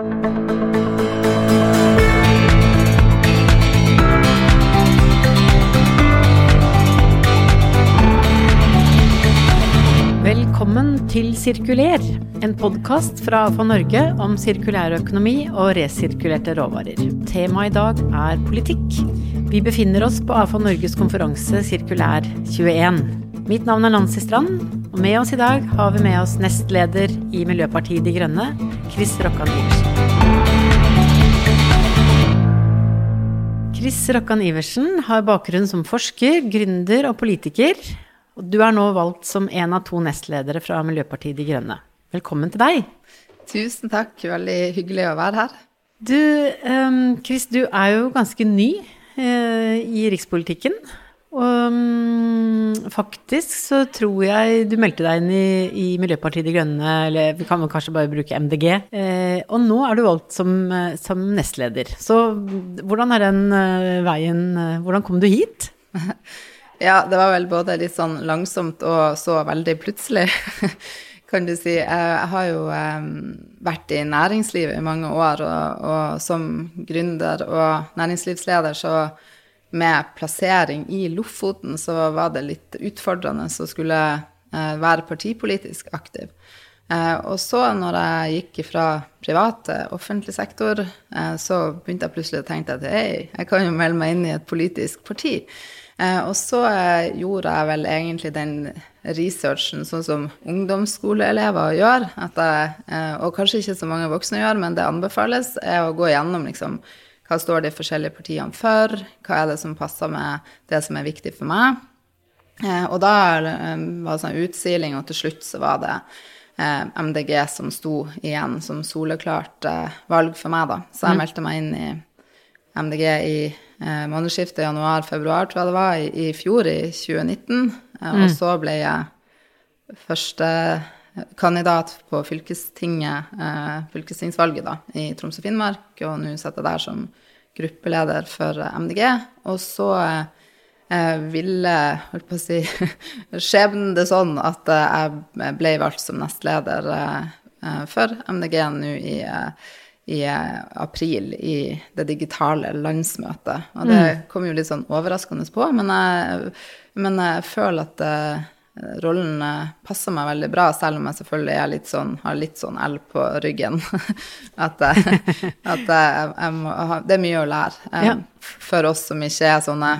Velkommen til Sirkuler, en podkast fra AFA Norge om sirkulærøkonomi og resirkulerte råvarer. Temaet i dag er politikk. Vi befinner oss på AFA Norges konferanse Sirkulær 21. Mitt navn er Nancy Strand, og med oss i dag har vi med oss nestleder i Miljøpartiet De Grønne, Chris Rokkan Chris Rokkan Iversen har bakgrunn som forsker, gründer og politiker. Og du er nå valgt som en av to nestledere fra Miljøpartiet De Grønne. Velkommen til deg. Tusen takk, veldig hyggelig å være her. Du, um, Chris, du er jo ganske ny uh, i rikspolitikken. Og um, faktisk så tror jeg du meldte deg inn i, i, Miljøpartiet De Grønne, eller vi kan vel kanskje bare bruke MDG. Eh, og nå er du valgt som, uh, som nestleder. Så hvordan er den veien Hvordan kom du hit? Ja, det var vel både litt sånn langsomt og så veldig plutselig, kan du si. Jeg har jo vært i næringslivet i mange år, og, og som gründer og næringslivsleder så med plassering i Lofoten så var det litt utfordrende å skulle eh, være partipolitisk aktiv. Eh, og så når jeg gikk fra privat til offentlig sektor, eh, så begynte jeg plutselig å tenke at hei, jeg kan jo melde meg inn i et politisk parti. Eh, og så eh, gjorde jeg vel egentlig den researchen sånn som ungdomsskoleelever gjør. Jeg, eh, og kanskje ikke så mange voksne gjør, men det anbefales, er å gå gjennom liksom, hva står de forskjellige partiene for, hva er det som passer med det som er viktig for meg. Og da var det sånn utsiling, og til slutt så var det MDG som sto igjen som soleklart valg for meg, da. Så jeg mm. meldte meg inn i MDG i eh, månedsskiftet januar-februar, tror jeg det var, i, i fjor, i 2019. Eh, mm. Og så ble jeg første kandidat på fylkestinget, eh, fylkestingsvalget da, i Troms og Finnmark, og nå sitter jeg der som gruppeleder for MDG. Og så eh, ville holdt på å si, skjebnen det sånn at jeg ble valgt som nestleder eh, for MDG nå i eh, i eh, april i det digitale landsmøtet. Og det mm. kom jo litt sånn overraskende på, men jeg, men jeg føler at rollen uh, passer meg veldig bra, selv om jeg selvfølgelig litt sånn, har litt sånn L på ryggen. at, jeg, at jeg, jeg må, det er mye å lære ja. for oss som ikke er sånne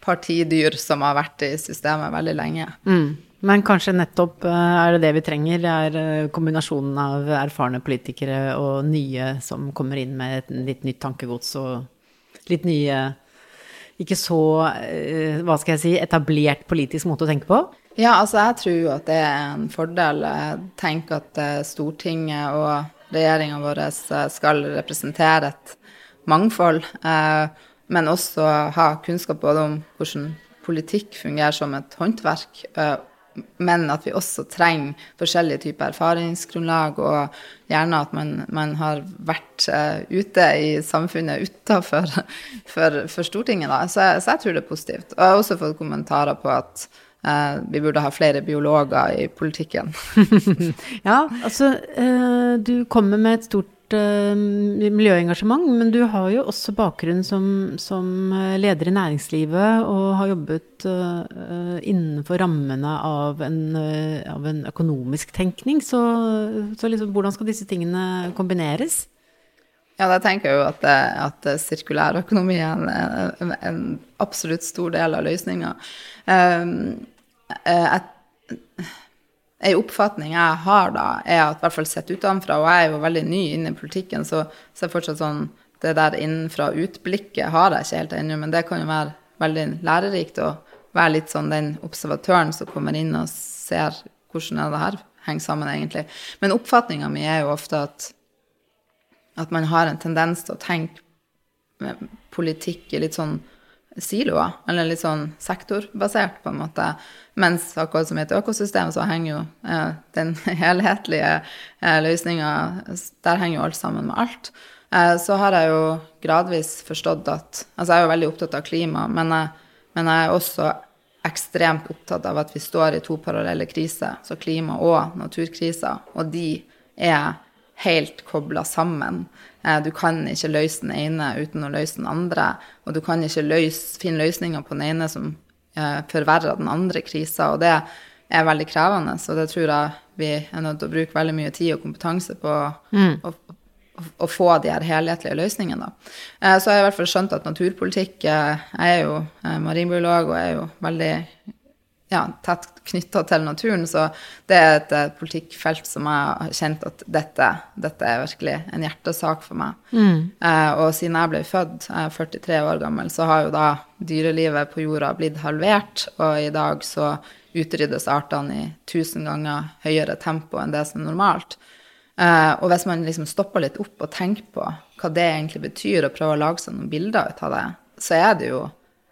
partidyr som har vært i systemet veldig lenge. Mm. Men kanskje nettopp eh, er det det vi trenger, er eh, kombinasjonen av erfarne politikere og nye som kommer inn med et litt nytt tankegods og litt nye ikke så, eh, hva skal jeg si, etablert politisk måte å tenke på? Ja, altså jeg tror jo at det er en fordel. Jeg tenker at Stortinget og regjeringa vår skal representere et mangfold, men også ha kunnskap både om hvordan politikk fungerer som et håndverk, men at vi også trenger forskjellige typer erfaringsgrunnlag, og gjerne at man, man har vært ute i samfunnet utafor for, for, Stortinget. Da. Så, så, jeg tror det er positivt. Og jeg har også fått kommentarer på at uh, vi burde ha flere biologer i politikken. ja, altså uh, du kommer med et stort uh, miljøengasjement, men du har jo også bakgrunn som, som eh, leder i næringslivet og har jobbet innenfor rammene av en, av en, økonomisk tenkning. Så, så liksom, hvordan skal disse tingene kombineres? Ja, da tenker jeg jo at, at sirkulærøkonomi er en, en, en, absolutt stor del av løsninga. Um, jeg Ei oppfatning jeg har da, er at i hvert fall sett utenfra, og jeg er jo veldig ny inne i politikken, så, så er fortsatt sånn Det der innenfra-utblikket har jeg ikke helt ennå, men det kan jo være veldig lærerikt å være litt sånn den observatøren som kommer inn og ser hvordan det her henger sammen, egentlig. Men oppfatninga mi er jo ofte at, at man har en tendens til å tenke politikk i litt sånn siloer, eller litt sånn sektorbasert, på en måte. Mens akkurat som i et økosystem, så henger jo eh, den helhetlige eh, løsninga Der henger jo alt sammen med alt. Eh, så har jeg jo gradvis forstått at Altså, jeg er jo veldig opptatt av klima, men jeg, men jeg er også ekstremt opptatt av at vi står i to parallelle kriser, så klima- og naturkriser, og de er helt kobla sammen. Eh, du kan ikke løse den ene uten å løse den andre, og du kan ikke løse, finne løsninger på den ene som eh, forverrer den andre krisa, og det er veldig krevende. Så det tror jeg vi er nødt til å bruke veldig mye tid og kompetanse på mm. å, å, få de her helhetlige løsningene. Eh, så har jeg i hvert fall skjønt at naturpolitikk Jeg er jo marinbiolog og er jo veldig ja, tett knytta til naturen. Så det er et, et politikkfelt som jeg har kjent at dette, dette er virkelig en hjertesak for meg. Mm. Eh, og siden jeg ble født, jeg er 43 år gammel, så har jo da dyrelivet på jorda blitt halvert, og i dag så utryddes artene i tusen ganger høyere tempo enn det som er normalt. Eh, og hvis man liksom stopper litt opp og tenker på hva det egentlig betyr, og prøver å lage seg noen bilder ut av det, så er det jo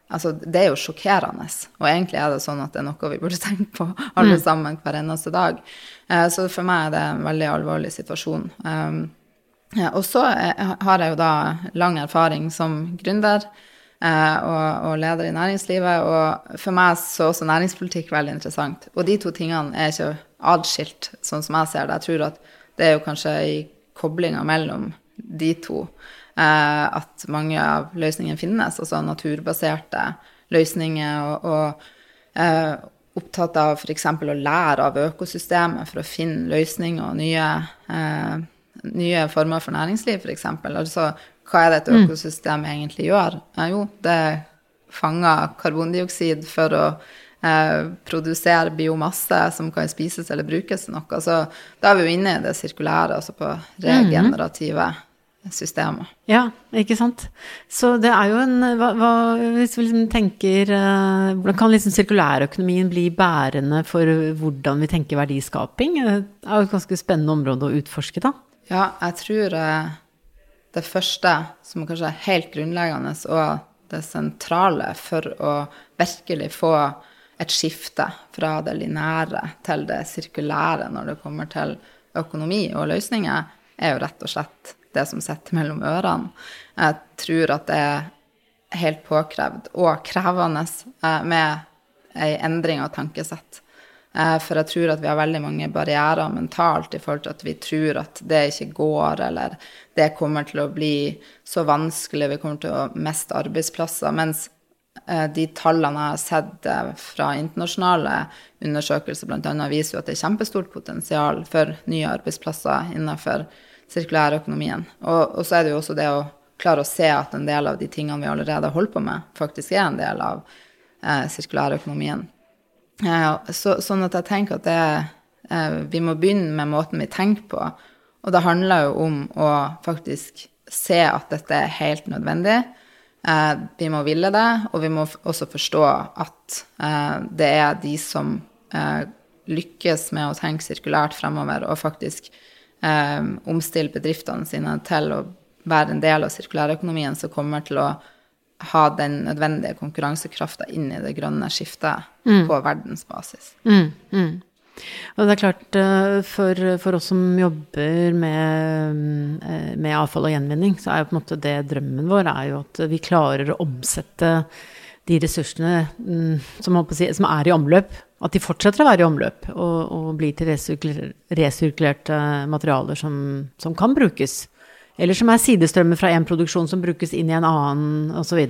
Altså, det er jo sjokkerende. Og egentlig er det sånn at det er noe vi burde tenke på alle mm. sammen hver eneste dag. Uh, så for meg er det en veldig alvorlig situasjon. Um, og så uh, har jeg jo da lang erfaring som gründer uh, og, og, leder i næringslivet, og for meg så er også næringspolitikk veldig interessant. Og de to tingene er ikke adskilt, sånn som jeg ser det. Jeg tror at det er jo kanskje i koblinga mellom de to Eh, at mange av løsningene finnes, altså naturbaserte løsninger. og, og eh, opptatt av f.eks. å lære av økosystemet for å finne løsninger og nye, eh, nye former for næringsliv, f.eks. Altså, hva er det et mm. økosystem mm. egentlig gjør? Eh, jo, det fanger karbondioksid for å eh, produsere biomasse som kan spises eller brukes til noe. Så da er vi jo inne i det sirkulære, altså på regenerative mm. Systemet. Ja, ikke sant. Så det er jo en hva, hva, Hvis vi liksom tenker uh, Hvordan kan liksom sirkulærøkonomien bli bærende for hvordan vi tenker verdiskaping? Det er jo et ganske spennende område å utforske, da. Ja, jeg tror uh, det første som kanskje er helt grunnleggende og det sentrale for å virkelig få et skifte fra det lineære til det sirkulære når det kommer til økonomi og løsninger, er jo rett og slett det som sitter mellom ørene. Jeg tror at det er helt påkrevd og krevende eh, med ei endring av tankesett. Eh, for jeg tror at vi har veldig mange barrierer mentalt i forhold til at vi tror at det ikke går, eller det kommer til å bli så vanskelig, vi kommer til å miste arbeidsplasser. Mens eh, de tallene jeg har sett fra internasjonale undersøkelser bl.a., viser jo at det er kjempestort potensial for nye arbeidsplasser innenfor sirkulærøkonomien. Og, og så er det jo også det å klare å se at en del av de tingene vi allerede holder på med, faktisk er en del av eh, sirkulærøkonomien. Eh, så, sånn at jeg tenker at det, eh, vi må begynne med måten vi tenker på. Og det handler jo om å faktisk se at dette er helt nødvendig. Eh, vi må ville det, og vi må også forstå at eh, det er de som eh, lykkes med å tenke sirkulært fremover, og faktisk eh, omstille bedriftene sine til å være en del av sirkulærøkonomien som kommer til å ha den nødvendige konkurransekrafta inn i det grønne skiftet mm. på verdensbasis. Mm, mm. Og det er klart, eh, for, for, oss som jobber med, eh, med, avfall og gjenvinning, så er jo på en måte det drømmen vår er jo at vi klarer å omsette de ressursene mm, som, som er i omløp, at de fortsetter å være i omløp og, og blir til resirkulerte materialer som, som, kan brukes. Eller som er sidestrømmer fra en produksjon som brukes inn i en annen, osv.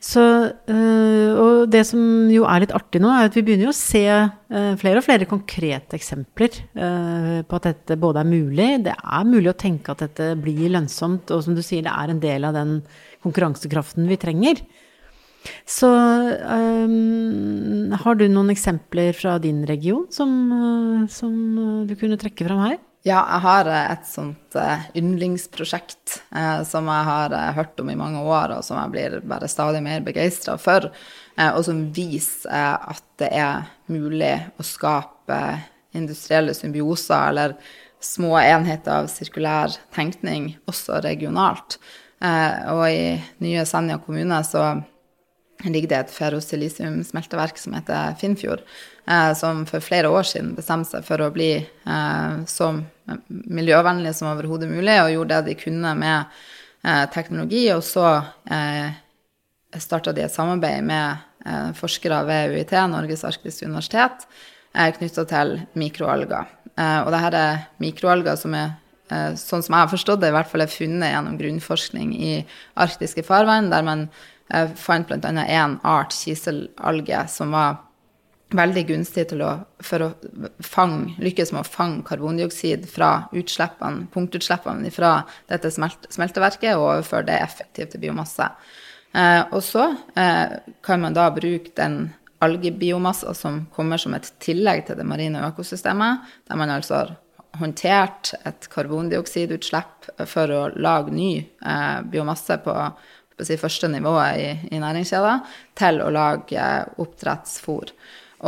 Så, øh, Og det som jo er litt artig nå, er at vi begynner å se øh, flere og flere konkrete eksempler øh, på at dette både er mulig, det er mulig å tenke at dette blir lønnsomt, og som du sier, det er en del av den konkurransekraften vi trenger. Så um, har du noen eksempler fra din region som, uh, som, uh, du kunne trekke fram her? Ja, jeg har uh, et sånt yndlingsprosjekt som jeg har hørt om i mange år, og som jeg blir bare stadig mer begeistra for, og som viser at det er mulig å skape industrielle symbioser eller små enheter av sirkulær tenkning også regionalt. og i nye Senja kommune så ligger det et ferrosilisiumsmelteverk som heter Finnfjord, eh, som for flere år siden bestemte seg for å bli eh, så miljøvennlig som overhodet mulig, og gjorde det de kunne med eh, teknologi. Og så eh, starta de et samarbeid med forskere ved UiT, Norges arktiske universitet, eh, knytta til mikroalger. Og det her er mikroalger som er sånn som jeg har forstått det, i hvert fall er funnet gjennom grunnforskning i arktiske farvann, der man eh, fant bl.a. én art kiselalge som var veldig gunstig til å, for å fang, lykkes med å fange karbondioksid fra utslippene, punktutslippene fra dette smelt, smelteverket og overføre det effektivt til biomasse. Eh, og så eh, kan man da bruke den algebiomasse som kommer som et tillegg til det marine økosystemet, der man altså har håndtert et karbondioksidutslipp for å lage ny eh, biomasse på si, første nivået i, i næringskjeden, til å lage oppdrettsfôr.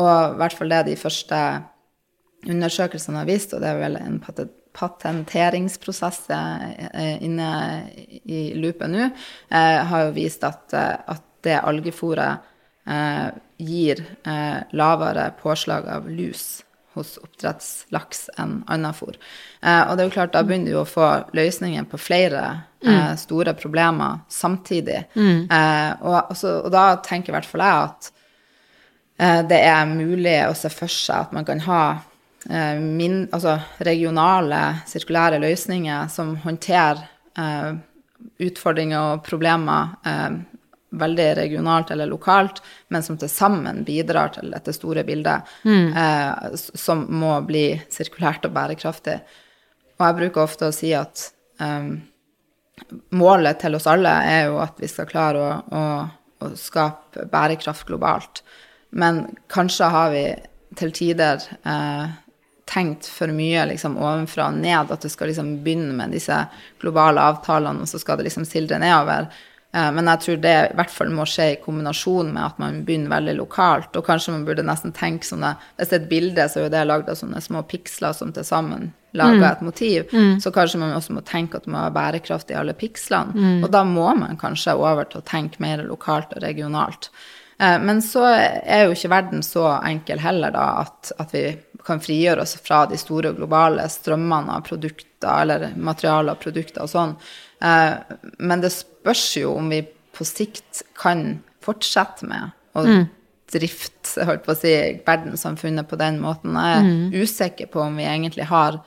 Og i hvert fall det de første undersøkelsene har vist, og det er vel en patenteringsprosess eh, inne i loopet nå, eh, har jo vist at, at det algefôret eh, gir eh, lavere påslag av lus hos oppdrettslaks enn annet fôr. Eh, og det er jo klart, da begynner du å få løsninger på flere eh, mm. store problemer samtidig. Mm. Eh, og, også, og, da tenker i hvert fall jeg at eh, det er mulig å se for seg at man kan ha min, altså regionale, sirkulære løsninger som håndterer utfordringer og problemer veldig regionalt eller lokalt, men som til sammen bidrar til dette store bildet, mm. eh, som må bli sirkulært og bærekraftig. Og jeg bruker ofte å si at eh, målet til oss alle er jo at vi skal klare å, å, å skape bærekraft globalt. Men kanskje har vi til tider eh, tenkt for mye liksom, ovenfra og ned, at du skal liksom begynne med disse globale avtalene, og så skal det liksom sildre nedover. Eh, men jeg tror det i hvert fall må skje i kombinasjon med at man begynner veldig lokalt. Og kanskje man burde nesten tenke sånne Hvis det er et bilde, så er jo det lagd av sånne små piksler som til sammen lager mm. et motiv. Mm. Så kanskje man også må tenke at det må være bærekraft i alle pikslene. Mm. Og da må man kanskje over til å tenke mer lokalt og regionalt. Eh, men så er jo ikke verden så enkel heller, da, at, at vi kan frigjøre oss fra de store globale strømmene av produkter eller materialer og produkter og sånn. Eh, men det spørs jo om vi på sikt kan fortsette med å mm. drifte holdt på å si, verdenssamfunnet på den måten. Jeg er mm. usikker på om vi egentlig har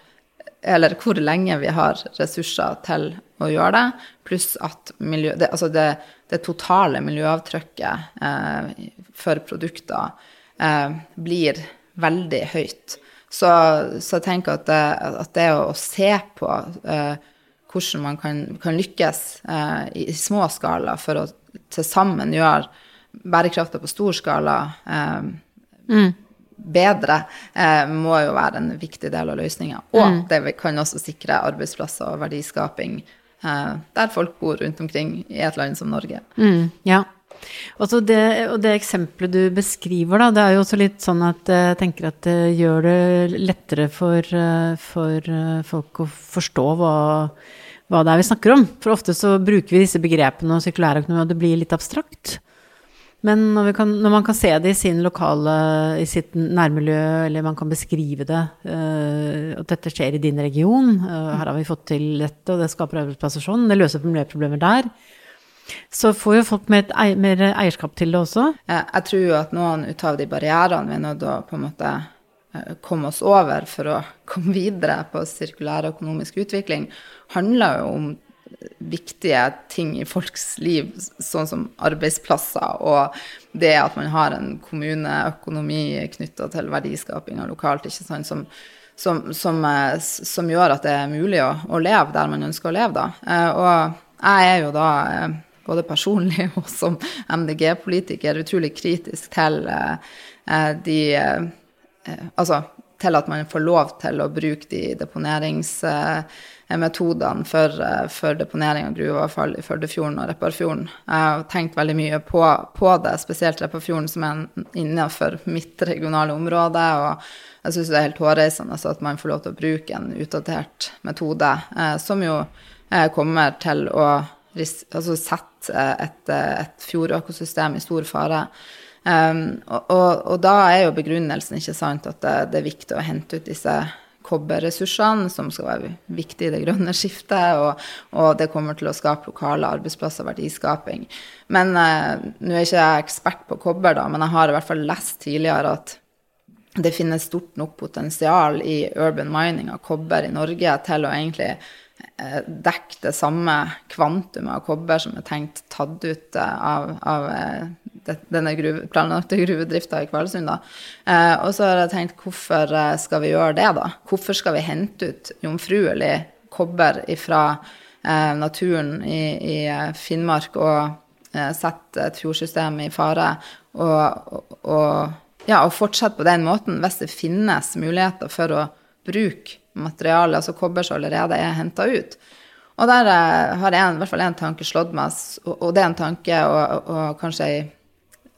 Eller hvor lenge vi har ressurser til å gjøre det. Pluss at miljø, det, altså det, det, totale miljøavtrykket eh, for produkter eh, blir veldig høyt. Så, så jeg tenker at det, at det å, å se på eh, hvordan man kan, kan lykkes eh, i, i, små skala for å til sammen gjøre bærekrafta på stor skala eh, mm. bedre, eh, må jo være en viktig del av løsninga. Og mm. det kan også sikre arbeidsplasser og verdiskaping eh, der folk bor rundt omkring i et land som Norge. Mm, ja. Altså det, og det eksempelet du beskriver, da, det er jo også litt sånn at jeg tenker at det gjør det lettere for, eh, for eh, folk å forstå hva hva det er vi snakker om. For ofte så bruker vi disse begrepene og sirkulærøkonomi, og det blir litt abstrakt. Men når, kan, når, man kan se det i sin lokale, i sitt nærmiljø, eller man kan beskrive det, uh, at dette skjer i din region, uh, her har vi fått til dette, og det skaper arbeidsplasser sånn, det løser miljøproblemer der, så får jo folk mer, mer eierskap til det også. Jeg tror jo at noen ut av de barrierene vi er nødt til å på en måte Eh, komme oss over for å komme videre på sirkulær økonomisk utvikling, handler jo om viktige ting i folks liv, sånn som arbeidsplasser og det at man har en kommuneøkonomi knytta til verdiskapinga lokalt, ikke sant, som, som, som, eh, som, gjør at det er mulig å, å, leve der man ønsker å leve, da. Eh, og jeg er jo da både personlig og som MDG-politiker utrolig kritisk til de Eh, altså til at man får lov til å bruke de deponeringsmetodene for, eh, for deponering av gruveavfall i Førdefjorden og Repparfjorden. Jeg har tenkt veldig mye på, på det, spesielt Repparfjorden, som er innenfor mitt regionale område. og jeg syns det er helt hårreisende at man får lov til å bruke en utdatert metode, eh, som jo eh, kommer til å altså, sette et, et fjordøkosystem i stor fare. Um, og, og, og, da er jo begrunnelsen ikke sant, at det, det, er viktig å hente ut disse kobberressursene, som skal være viktige i det grønne skiftet, og, og, det kommer til å skape lokale arbeidsplasser og verdiskaping. Men uh, nå er ikke jeg ekspert på kobber, da, men jeg har i hvert fall lest tidligere at det finnes stort nok potensial i urban mining av kobber i Norge til å egentlig eh, dekke det samme kvantumet av kobber som er tenkt tatt ut eh, av, av eh, denne gruve, planlagte gruvedrifta i Kvalsund. Eh, og så har jeg tenkt, hvorfor skal vi gjøre det, da? Hvorfor skal vi hente ut jomfruelig kobber fra eh, naturen i, i, Finnmark og eh, sette et fjordsystem i fare? og, og ja, og fortsette på den måten hvis det finnes muligheter for å bruke materiale, altså kobber som allerede er henta ut. Og der uh, har en, i hvert fall én tanke slått meg, og, og, det er en tanke og, og kanskje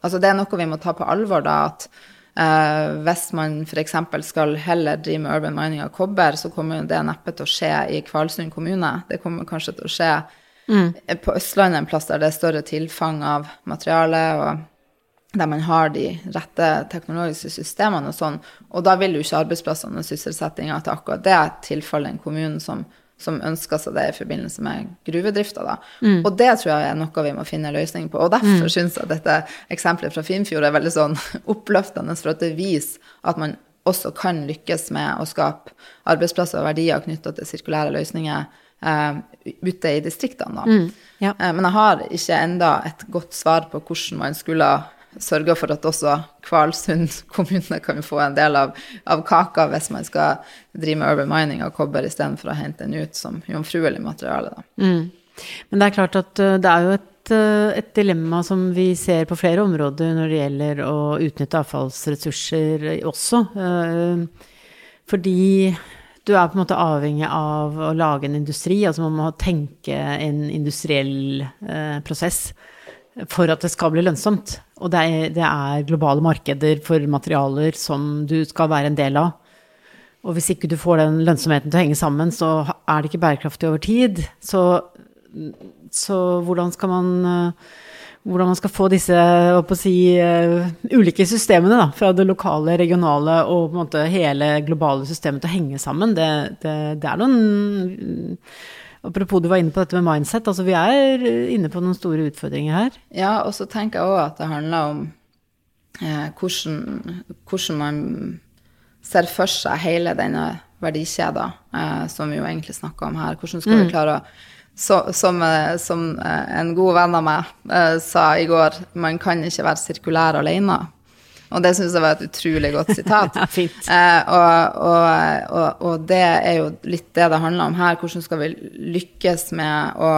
Altså det er noe vi må ta på alvor, da, at eh, hvis man f.eks. skal heller drive med urban mining av kobber, så kommer det neppe til å skje i Kvalsund kommune. Det kommer kanskje til å skje mm. på Østlandet, en plass der det er større tilfang av materiale. og der man har de rette teknologiske systemene og sånn. Og da vil jo ikke arbeidsplassene og sysselsettinga til akkurat det tilfalle en kommune som, som ønsker seg det i forbindelse med gruvedrifta, da. Mm. Og det tror jeg er noe vi må finne løsning på. Og derfor mm. syns jeg dette eksempelet fra Finnfjord er veldig sånn oppløftende, for at det viser at man også kan lykkes med å skape arbeidsplasser og verdier knytta til sirkulære løsninger uh, ute i distriktene, da. Mm. Ja. Uh, men jeg har ikke enda et godt svar på hvordan man skulle sørger for at også Kvalsund kommune kan få en del av, av, kaka hvis man skal drive med urban mining av kobber istedenfor å hente den ut som jomfruelig materiale. Mm. Men det er klart at eh, det er jo et, eh, et, dilemma som vi ser på flere områder når det gjelder å utnytte avfallsressurser også. Eh, fordi du er på en måte avhengig av å lage en industri. Altså man må tenke en industriell prosess for at det skal bli lønnsomt. Og det er, det er, globale markeder for materialer som du skal være en del av. Og hvis ikke du får den lønnsomheten til å henge sammen, så er det ikke bærekraftig over tid. Så, så hvordan skal man hvordan man skal få disse si, uh, ulike systemene, da, fra det lokale, regionale og hele globale systemet til å henge sammen, det, det, det er noen Apropos du var inne på dette med mindset. altså Vi er inne på noen store utfordringer her. Ja, og så tenker jeg òg at det handler om eh, hvordan, hvordan, man ser for seg hele denne verdikjeda eh, som vi jo egentlig snakker om her. Hvordan skal mm. vi klare å så, som, eh, som, eh, en god venn av meg eh, sa i går, man kan ikke være sirkulær alene. Og det syns jeg var et utrolig godt sitat. ja, fint. Eh, og, og, og, og, det er jo litt det det handler om her. Hvordan skal vi lykkes med å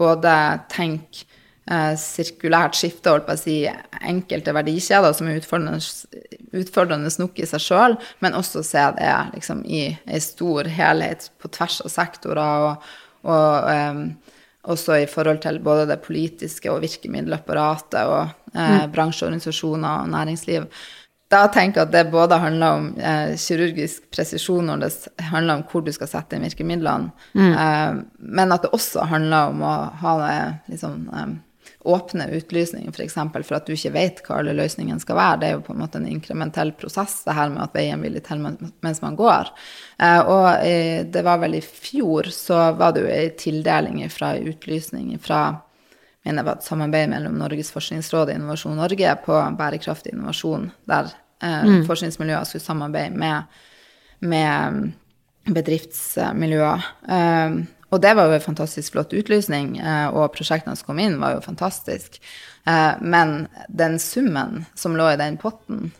både tenke eh, sirkulært skifte, holdt på å si, enkelte verdikjeder som er utfordrende, utfordrende nok i seg sjøl, men også se det liksom, i ei stor helhet på tvers av sektorer. og, um, også i forhold til både det politiske og virkemiddelapparatet og eh, mm. bransjeorganisasjoner og næringsliv. Da tenker jeg at det både handler om eh, kirurgisk presisjon når det handler om hvor du skal sette inn virkemidlene, mm. eh, men at det også handler om å ha det liksom, eh, åpne utlysningen, f.eks. For, for at du ikke vet hva alle løsningene skal være. Det er jo på en måte en inkrementell prosess, det her med at veien vil til mens man går. Eh, og det var vel i fjor så var det jo ei tildeling fra utlysning fra mener jeg var et samarbeid mellom Norges forskningsråd og Innovasjon Norge på bærekraftig innovasjon, der eh, mm. forskningsmiljøer skulle samarbeide med, med bedriftsmiljøer. Og det var jo en fantastisk flott utlysning, eh, og prosjektene som kom inn, var jo fantastisk. Eh, men den summen som lå i den potten,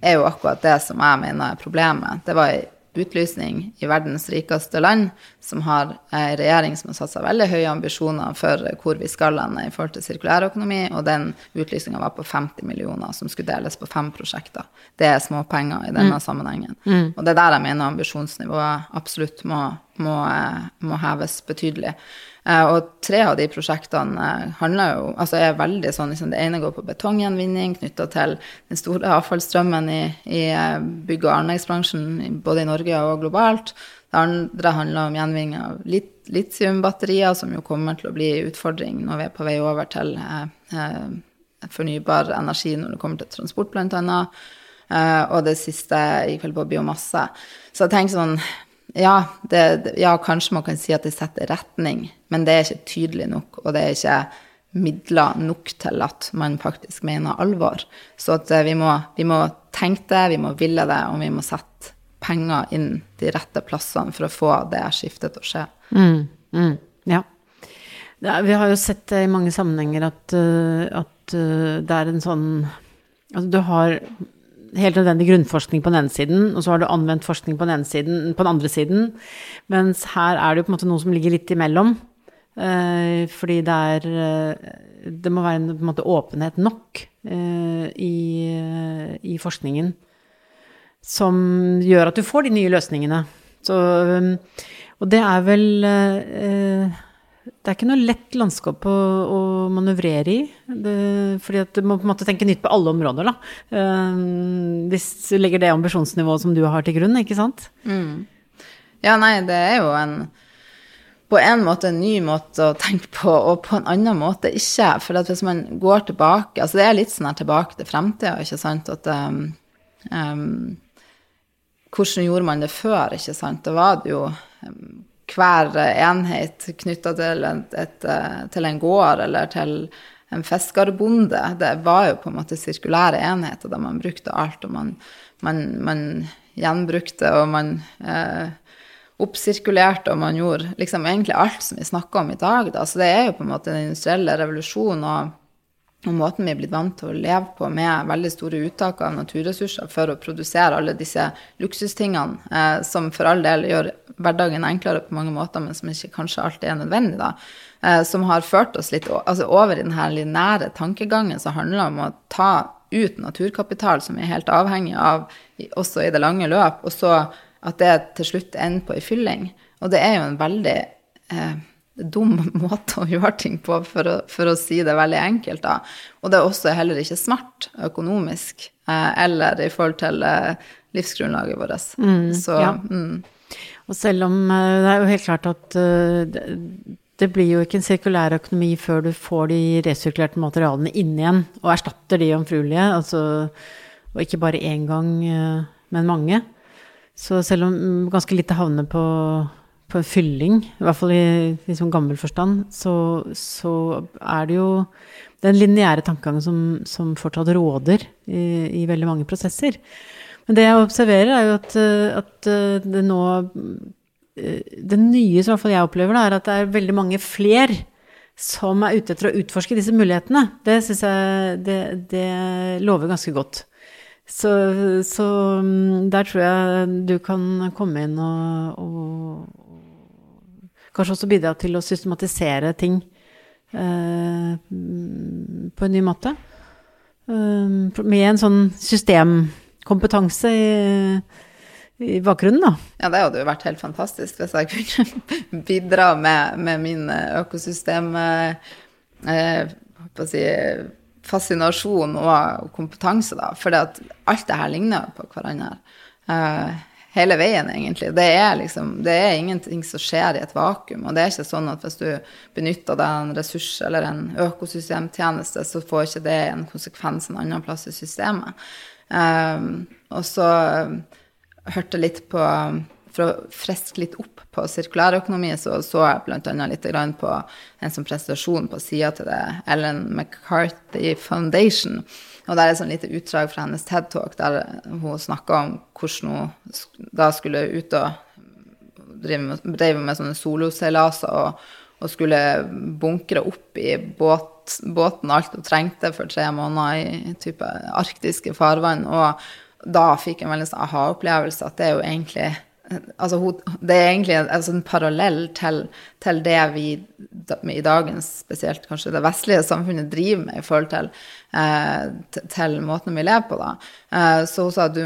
er jo akkurat det som jeg mener er problemet. Det var ei utlysning i verdens rikeste land, som har en regjering som har satt seg veldig høye ambisjoner for hvor vi skal lande i forhold til sirkulærøkonomi, og den utlysninga var på 50 millioner, som skulle deles på fem prosjekter. Det er småpenger i denne mm. sammenhengen. Mm. Og det er der jeg mener ambisjonsnivået absolutt må, må, må heves betydelig. Eh, og tre av de prosjektene eh, handler jo, altså er veldig sånn liksom Det ene går på betonggjenvinning knytta til den store avfallsstrømmen i, i eh, bygg- og anleggsbransjen både i Norge og globalt. Det andre handler om gjenvinning av lit litiumbatterier, som jo kommer til å bli utfordring når vi er på vei over til eh, fornybar energi når det kommer til transport, bl.a. Eh, og det siste gikk vel på biomasse. Så jeg tenker sånn ja, det, ja, kanskje man kan si at det setter retning, men det er ikke tydelig nok, og det er ikke midler nok til at man faktisk mener alvor. Så at vi må, vi må tenke det, vi må ville det, og vi må sette penger inn de rette plassene for å få det skiftet til å skje. Mm, mm, ja. ja. Vi har jo sett i mange sammenhenger at, at det er en sånn Altså du har helt nødvendig grunnforskning på den ene siden, og så har du anvendt forskning på den, siden, på den andre siden. Mens her er det jo på en måte noe som ligger litt imellom. Eh, fordi det er eh, Det må være en, en måte, åpenhet nok eh, i, i, forskningen som gjør at du får de nye løsningene. Så, og det er vel det er ikke noe lett landskap å, å manøvrere i. Det, fordi at du må på en måte tenke nytt på alle områder, da. Uh, hvis du legger det ambisjonsnivået som du har til grunn, ikke sant? Mm. Ja, nei, det er jo en på en måte en ny måte å tenke på, og på en annen måte ikke. For hvis man går tilbake Altså det er litt sånn her tilbake til fremtida, ikke sant, at um, um, Hvordan gjorde man det før, ikke sant? Da var det jo um, hver enhet knytta til, eh, til, en gård eller til en fiskerbonde. Det var jo på en måte sirkulære enheter der man brukte alt, og man, man, man gjenbrukte, og man eh, oppsirkulerte, og man gjorde liksom egentlig alt som vi snakker om i dag. Da. Så det er jo på en måte den industrielle revolusjonen og, og, måten vi er blitt vant til å leve på med veldig store uttak av naturressurser for å produsere alle disse luksustingene, eh, som for all del gjør hverdagen enklere på mange måter, men som ikke kanskje alltid er nødvendig, da. Eh, som har ført oss litt altså over i denne linære tankegangen som handler om å ta ut naturkapital som vi er helt avhengig av også i det lange løp, og så at det til slutt ender på ei fylling. Og det er jo en veldig eh, dum måte å gjøre ting på, for å, for å, si det veldig enkelt. da. Og det er også heller ikke smart økonomisk eh, eller i forhold til eh, livsgrunnlaget vårt. Mm, Så, ja. mm. Og selv om eh, det er jo helt klart at uh, det blir jo ikke en sirkulær økonomi før du får de resirkulerte materialene inn igjen og erstatter de omfruelige. Altså, og ikke bare én gang, uh, men mange. Så selv om ganske lite havner på, på fylling, i hvert fall i, sånn gammel forstand, så, så, er det jo den lineære tankegangen som, som, fortsatt råder i, i, veldig mange prosesser. Men det jeg observerer, er jo at, at det nå Det nye som i hvert fall jeg opplever, da, er at det er veldig mange fler som er ute etter å utforske disse mulighetene. Det syns jeg det, det lover ganske godt. Så, så, mm, der tror jeg du kan komme inn og, og, kanskje også bidra til å systematisere ting eh, på en ny måte. Eh, med en sånn systemkompetanse i, i bakgrunnen, da. Ja, det hadde jo vært helt fantastisk hvis jeg kunne bidra med, med min økosystem eh, eh si, fascinasjon og kompetanse, da. For alt det her ligner på hverandre. Uh, hele veien, egentlig. Det er liksom, det er ingenting som skjer i et vakuum. Og det er ikke sånn at hvis du benytter deg en ressurs eller en økosystemtjeneste, så får ikke det en konsekvens en annen plass i systemet. Um, og så hørte jeg litt på For å friske litt opp på sirkulærøkonomi så så jeg bl.a. litt på en sånn presentasjon på sida til det Ellen McCarthy Foundation. Og der er et sånn lite utdrag fra hennes TED Talk der hun snakka om hvordan hun da skulle ut og drive med, drive med sånne soloseilaser og, og, skulle bunkre opp i båt, båten alt hun trengte for tre måneder i type arktiske farvann. Og da fikk jeg en veldig sånn aha-opplevelse at det er jo egentlig altså, Det er egentlig en, altså, en parallell til, til, det vi i dagens, spesielt kanskje det vestlige samfunnet, driver med i forhold til, eh, til måten vi lever på. Da. Eh, så hun sa at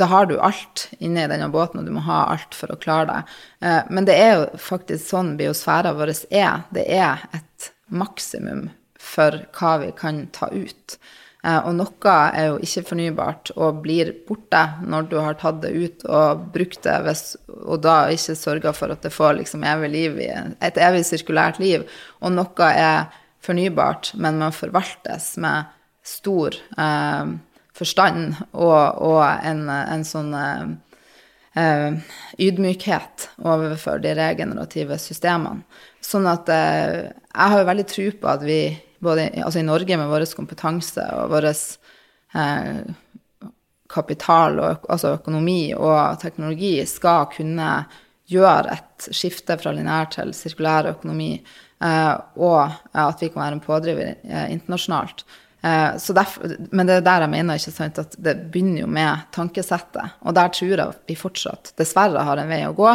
da har du alt inne i denne båten, og du må ha alt for å klare deg. Eh, men det er jo faktisk sånn biosfæra vår er. Det er et maksimum for hva vi kan ta ut. Eh, og noe er jo ikke fornybart og blir borte når du har tatt det ut og brukt det, hvis, og da ikke sørga for at det får liksom evig liv, et evig sirkulært liv. Og noe er fornybart, men man forvaltes med stor eh, forstand og, og en, en, sånn eh, eh, ydmykhet overfor de regenerative systemene. Sånn at eh, jeg har jo veldig tro på at vi, både altså i Norge med vår kompetanse og vår eh, kapital, og, altså økonomi og teknologi, skal kunne gjøre et skifte fra linær til sirkulær økonomi, eh, og at vi kan være en pådriver eh, internasjonalt. Eh, derfor, men det er der jeg mener ikke sant, at det begynner jo med tankesettet. Og der tror jeg vi fortsatt dessverre har en vei å gå.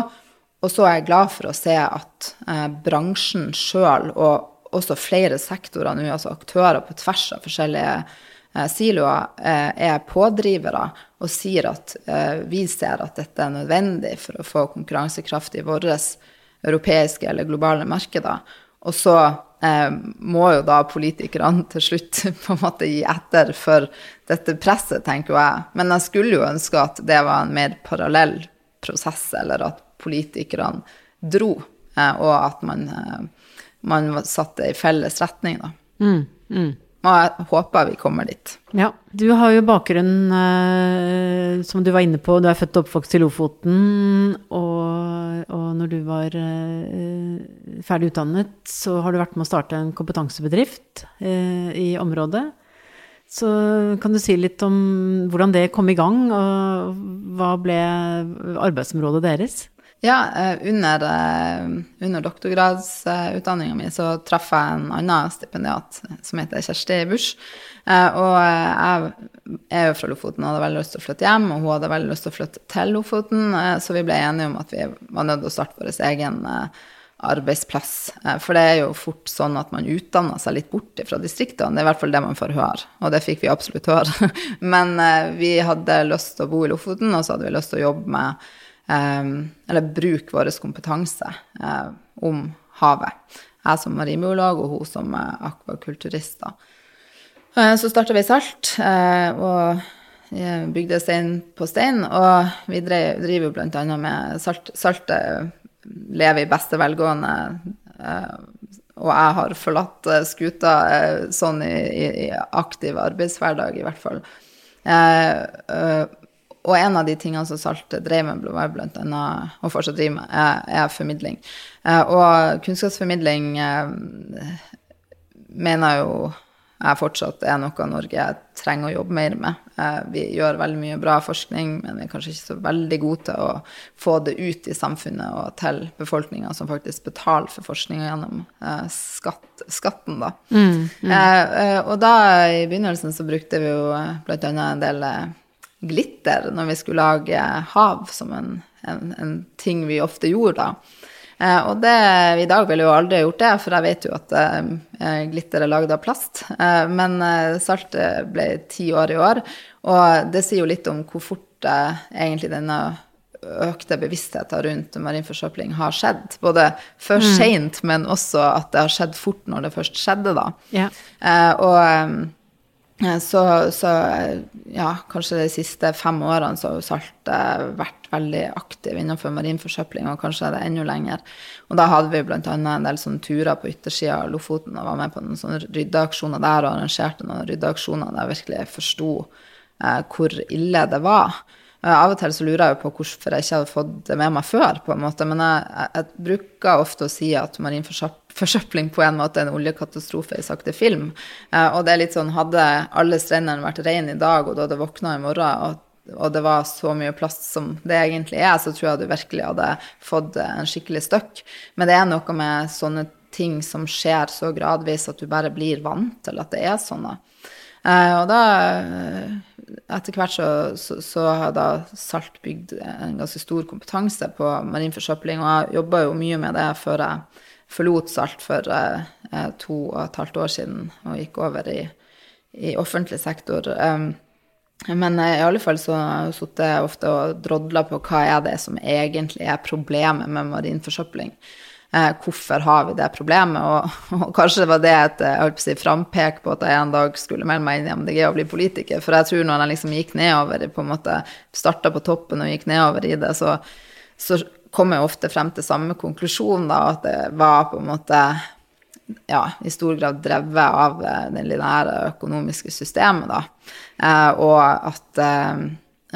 Og så er jeg glad for å se at eh, bransjen sjøl, og også flere sektorer nå, altså aktører på tvers av forskjellige eh, siloer, eh, er pådrivere og sier at eh, vi ser at dette er nødvendig for å få konkurransekraft i våre europeiske eller globale markeder. Og så må jo da politikerne til slutt på en måte gi etter for dette presset, tenker jeg. Men jeg skulle jo ønske at det var en mer parallell prosess, eller at politikerne dro, og at man, man satte i felles retning, da. Mm, mm. Og jeg håper vi kommer dit. Ja. Du har jo bakgrunn, eh, som du var inne på, du er født og oppvokst i Lofoten. Og, og når du var eh, ferdig utdannet, så har du vært med å starte en kompetansebedrift eh, i området. Så kan du si litt om hvordan det kom i gang, og hva ble arbeidsområdet deres? Ja, eh, under, eh, under doktorgradsutdanninga mi så traff jeg en annen stipendiat som heter Kjersti Busch. Eh, og jeg er jo fra Lofoten og hadde veldig lyst til å flytte hjem, og hun hadde veldig lyst til å flytte til Lofoten, så vi ble enige om at vi var nødt til å starte vår egen arbeidsplass. For det er jo fort sånn at man utdanner seg litt bort fra distriktene. Det er i hvert fall det man får høre, og det fikk vi absolutt høre. Men vi hadde lyst til å bo i Lofoten, og så hadde vi lyst til å jobbe med eller bruke vår kompetanse eh, om havet. Jeg som marinbiolog og hun som akvakulturist. Eh, så starta vi Salt eh, og bygde stein på stein. Og vi driver bl.a. med salt. Saltet lever i beste velgående. Og jeg har forlatt skuta sånn i, i aktiv arbeidshverdag, i hvert fall. Og en av de tingene som Salt drev med, var blant annet, og fortsatt driver med, er, er formidling. Eh, og kunnskapsformidling eh, mener jo jeg fortsatt er noe Norge trenger å jobbe mer med. Eh, vi gjør veldig mye bra forskning, men vi er kanskje ikke så veldig gode til å få det ut i samfunnet og til befolkninga som faktisk betaler for forskninga gjennom skatt, skatten, da. Mm, mm. Og da i begynnelsen så brukte vi jo annet en del glitter når vi skulle lage hav, som en, en, en ting vi ofte gjorde da. Eh, og det, i dag ville jeg jo aldri gjort det, for jeg vet jo at eh, glitter er lagd av plast. Eh, men eh, saltet ble ti år i år, og det sier jo litt om hvor fort eh, egentlig denne økte bevisstheten rundt marin forsøpling har skjedd. Både for mm. seint, men også at det har skjedd fort når det først skjedde, da. Ja. Eh, og Eh, så, så, ja, kanskje de siste fem årene så har Salt vært veldig aktiv innenfor marin forsøpling, og kanskje er det enda lenger. Og da hadde vi bl.a. en del sånne turer på yttersida av Lofoten og var med på noen sånne ryddeaksjoner der og arrangerte noen ryddeaksjoner der jeg virkelig forsto eh, hvor ille det var. Eh, av og til så lurer jeg på hvorfor jeg ikke hadde fått det med meg før, på en måte. Men jeg, jeg, bruker ofte å si at marin forsøpling på en måte er en oljekatastrofe i sakte film. Eh, og det er litt sånn, hadde alle strendene vært rene i dag, og du hadde våkna i morgen, og, og, det var så mye plast som det egentlig er, så tror jeg du virkelig hadde fått en skikkelig støkk. Men det er noe med sånne ting som skjer så gradvis at du bare blir vant til at det er sånn. Eh, og da etter hvert så, så, så, har da Salt bygd en ganske stor kompetanse på marin forsøpling, og jeg jobba jo mye med det før jeg forlot Salt for eh, to og et halvt år siden og gikk over i, i offentlig sektor. Um, men eh, i alle fall så har jeg sittet ofte og drodla på hva er det som egentlig er problemet med marin forsøpling. Eh, hvorfor har vi det problemet? Og, og kanskje var det et jeg si, frampek på at jeg en dag skulle melde meg inn i MDG og bli politiker. For jeg tror når jeg liksom gikk nedover, på en måte starta på toppen og gikk nedover i det, så, så kom jeg ofte frem til samme konklusjon, da, at det var på en måte ja, i stor grad drevet av eh, det lineære økonomiske systemet, da. Eh, og at eh,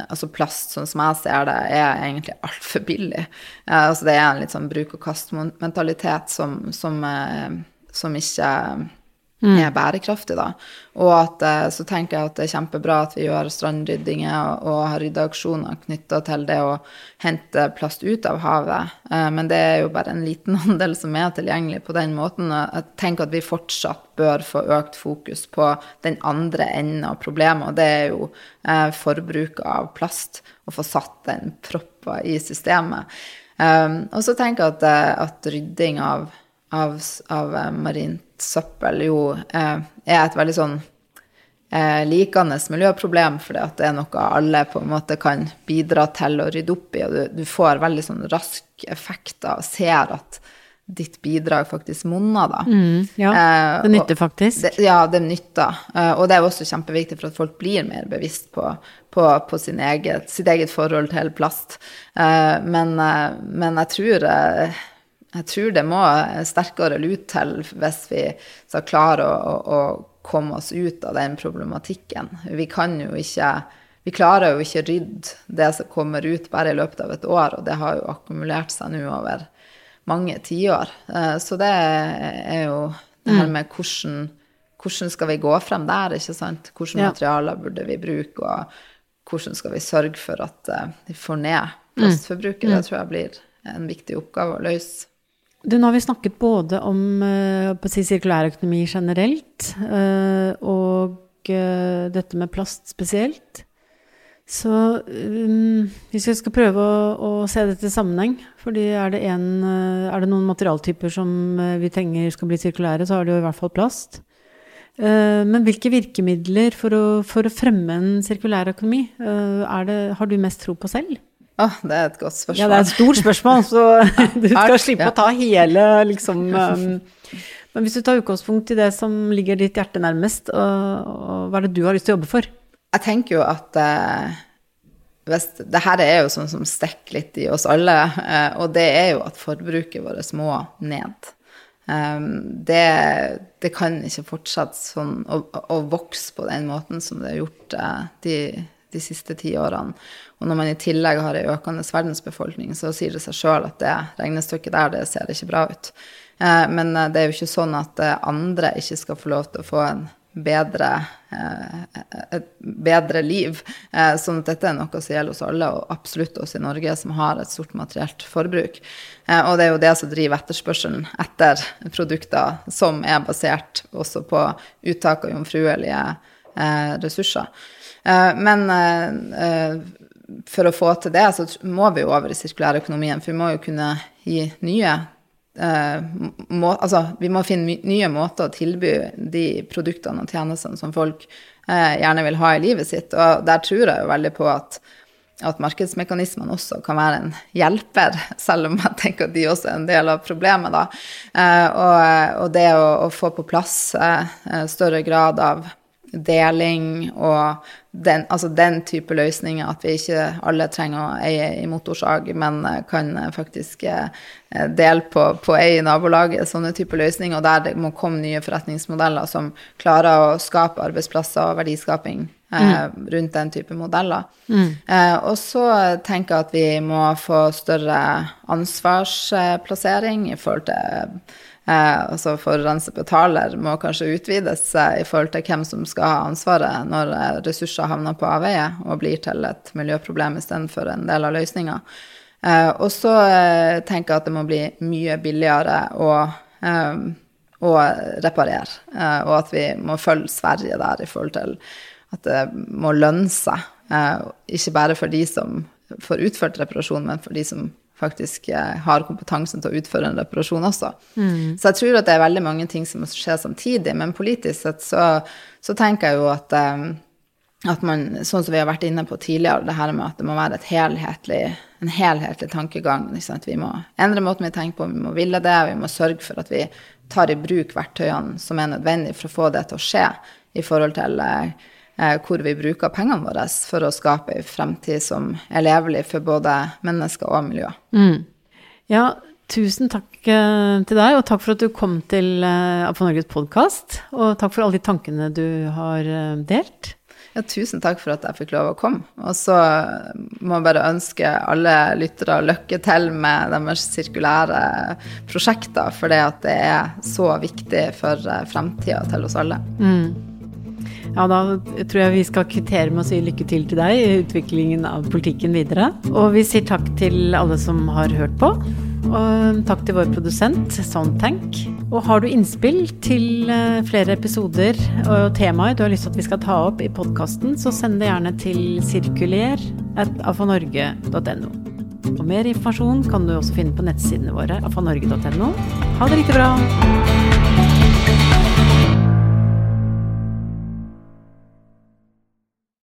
altså plast, sånn som jeg ser det, er egentlig altfor billig. Eh, altså det er en litt sånn bruk-og-kast-mentalitet som, som, eh, som ikke. Er bærekraftig, da. Og at, eh, så tenker jeg at det er kjempebra at vi gjør strandryddinger og, har ryddeaksjoner knytta til det å hente plast ut av havet. Eh, men det er jo bare en liten andel som er tilgjengelig på den måten. Jeg tenker at vi fortsatt bør få økt fokus på den andre enden av problemet, og det er jo forbruk forbruket av plast. Å få satt den proppa i systemet. og så tenker jeg at, at rydding av, av, av marint søppel jo eh, er et veldig sånn eh, likende miljøproblem, fordi at det er noe alle på en måte kan bidra til å rydde opp i, og du, du får veldig sånn rask effekt av ser at ditt bidrag faktisk monner, da. Mm, ja, eh, det nytter faktisk. Det, ja, det nytter. Eh, og det er også kjempeviktig for at folk blir mer bevisst på, på, på sin eget, sitt eget forhold til plast. Eh, men, eh, men jeg tror jeg tror det må sterkere lut til hvis vi skal klare å, å, å, komme oss ut av den problematikken. Vi kan jo ikke Vi klarer jo ikke rydde det som kommer ut bare i løpet av et år, og det har jo akkumulert seg nå over mange tiår. Eh, så det er jo det her mm. med hvordan, hvordan skal vi gå frem der, ikke sant? Hvilke materialer burde vi bruke, og hvordan skal vi sørge for at eh, vi får ned plastforbruket? Det mm. tror jeg blir en viktig oppgave å løse. Du, nå har vi snakket både om uh, si, sirkulærøkonomi generelt uh, og uh, dette med plast spesielt. Så um, hvis vi skal prøve å, å, se dette i sammenheng, fordi er det, en, er det noen materialtyper som vi trenger skal bli sirkulære, så er det jo i hvert fall plast. Men hvilke virkemidler for å, for å fremme en sirkulær økonomi det, har du mest tro på selv? Oh, det er et godt spørsmål. Ja, det er et stort spørsmål, så du skal slippe å ta hele, liksom um, Men hvis du tar utgangspunkt i det som ligger ditt hjerte nærmest, og, og hva er det du har lyst til å jobbe for? Jeg tenker jo at eh, hvis, det her er jo sånn som stikker litt i oss alle, eh, og det er jo at forbruket vårt må ned. Um, det, det, kan ikke fortsette sånn å, å, vokse på den måten som det har gjort uh, de, de siste ti årene. Og når man i tillegg har ei økende verdensbefolkning, så sier det seg sjøl at det regnestykket der, det ser ikke bra ut. Eh, men eh, det er jo ikke sånn at eh, andre ikke skal få lov til å få en bedre, et bedre liv. Sånn at dette er noe som gjelder oss alle, og absolutt oss i Norge som har et stort materielt forbruk. Og det er jo det som driver etterspørselen etter produkter som er basert også på uttak av jomfruelige ressurser. Men for å få til det, så må vi jo over i sirkulærøkonomien. For vi må jo kunne gi nye eh, må, Altså, vi må finne nye måter å tilby de produktene og tjenestene som folk eh, gjerne vil ha i livet sitt. Og der tror jeg jo veldig på at, at markedsmekanismene også kan være en hjelper, selv om jeg tenker at de også er en del av problemet, da. Eh, og, det å, få på plass eh, større grad av deling og den, altså den type løsninger, at vi ikke alle trenger å eie i motorsag, men eh, kan eh, faktisk eh, dele på, på eie i nabolaget, sånne type løsninger, og der det må komme nye forretningsmodeller som klarer å skape arbeidsplasser og verdiskaping mm. rundt den type modeller. Mm. og så tenker jeg at vi må få større ansvarsplassering i forhold til Eh, altså forurenser betaler må kanskje utvides eh, i forhold til hvem som skal ha ansvaret når eh, ressurser havner på avveie og blir til et miljøproblem istedenfor en del av løsninga. Eh, og så eh, tenker jeg at det må bli mye billigere å, eh, å reparere, og at vi må følge Sverige der i forhold til at det må lønne seg. ikke bare for de som får utført reparasjon, men for de som faktisk eh, har kompetansen til å utføre en reparasjon også. Mm. Så jeg tror at det er veldig mange ting som må skje samtidig, men politisk sett så, så tenker jeg jo at, um, at man, sånn som vi har vært inne på tidligere, det her med at det må være helhetlig, en helhetlig tankegang. Vi må endre måten vi tenker på, vi må ville det, vi må sørge for at vi tar i bruk verktøyene som er nødvendige for å få det til å skje i forhold til Eh, hvor vi bruker pengene våre for å skape en fremtid som er levelig for både mennesker og miljø. Mm. Ja, tusen takk eh, til deg, og takk for at du kom til Apo Norges podkast. Og takk for alle de tankene du har delt. Ja, tusen takk for at jeg fikk lov å komme. Og så må jeg bare ønske alle lyttere lykke til med deres sirkulære prosjekter, for det at det er så viktig for eh, fremtida til oss alle. Mm. Ja, da tror jeg vi skal kvittere med å si lykke til til deg i utviklingen av politikken videre. Og vi sier takk til alle som har hørt på. Og takk til vår produsent Soundtank. Og har du innspill til eh, flere episoder og temaer du har lyst til at vi skal ta opp i podkasten, så send det gjerne til sirkuler.afanorge.no. Og mer informasjon kan du også finne på nettsidene våre afanorge.no. Ha det riktig bra!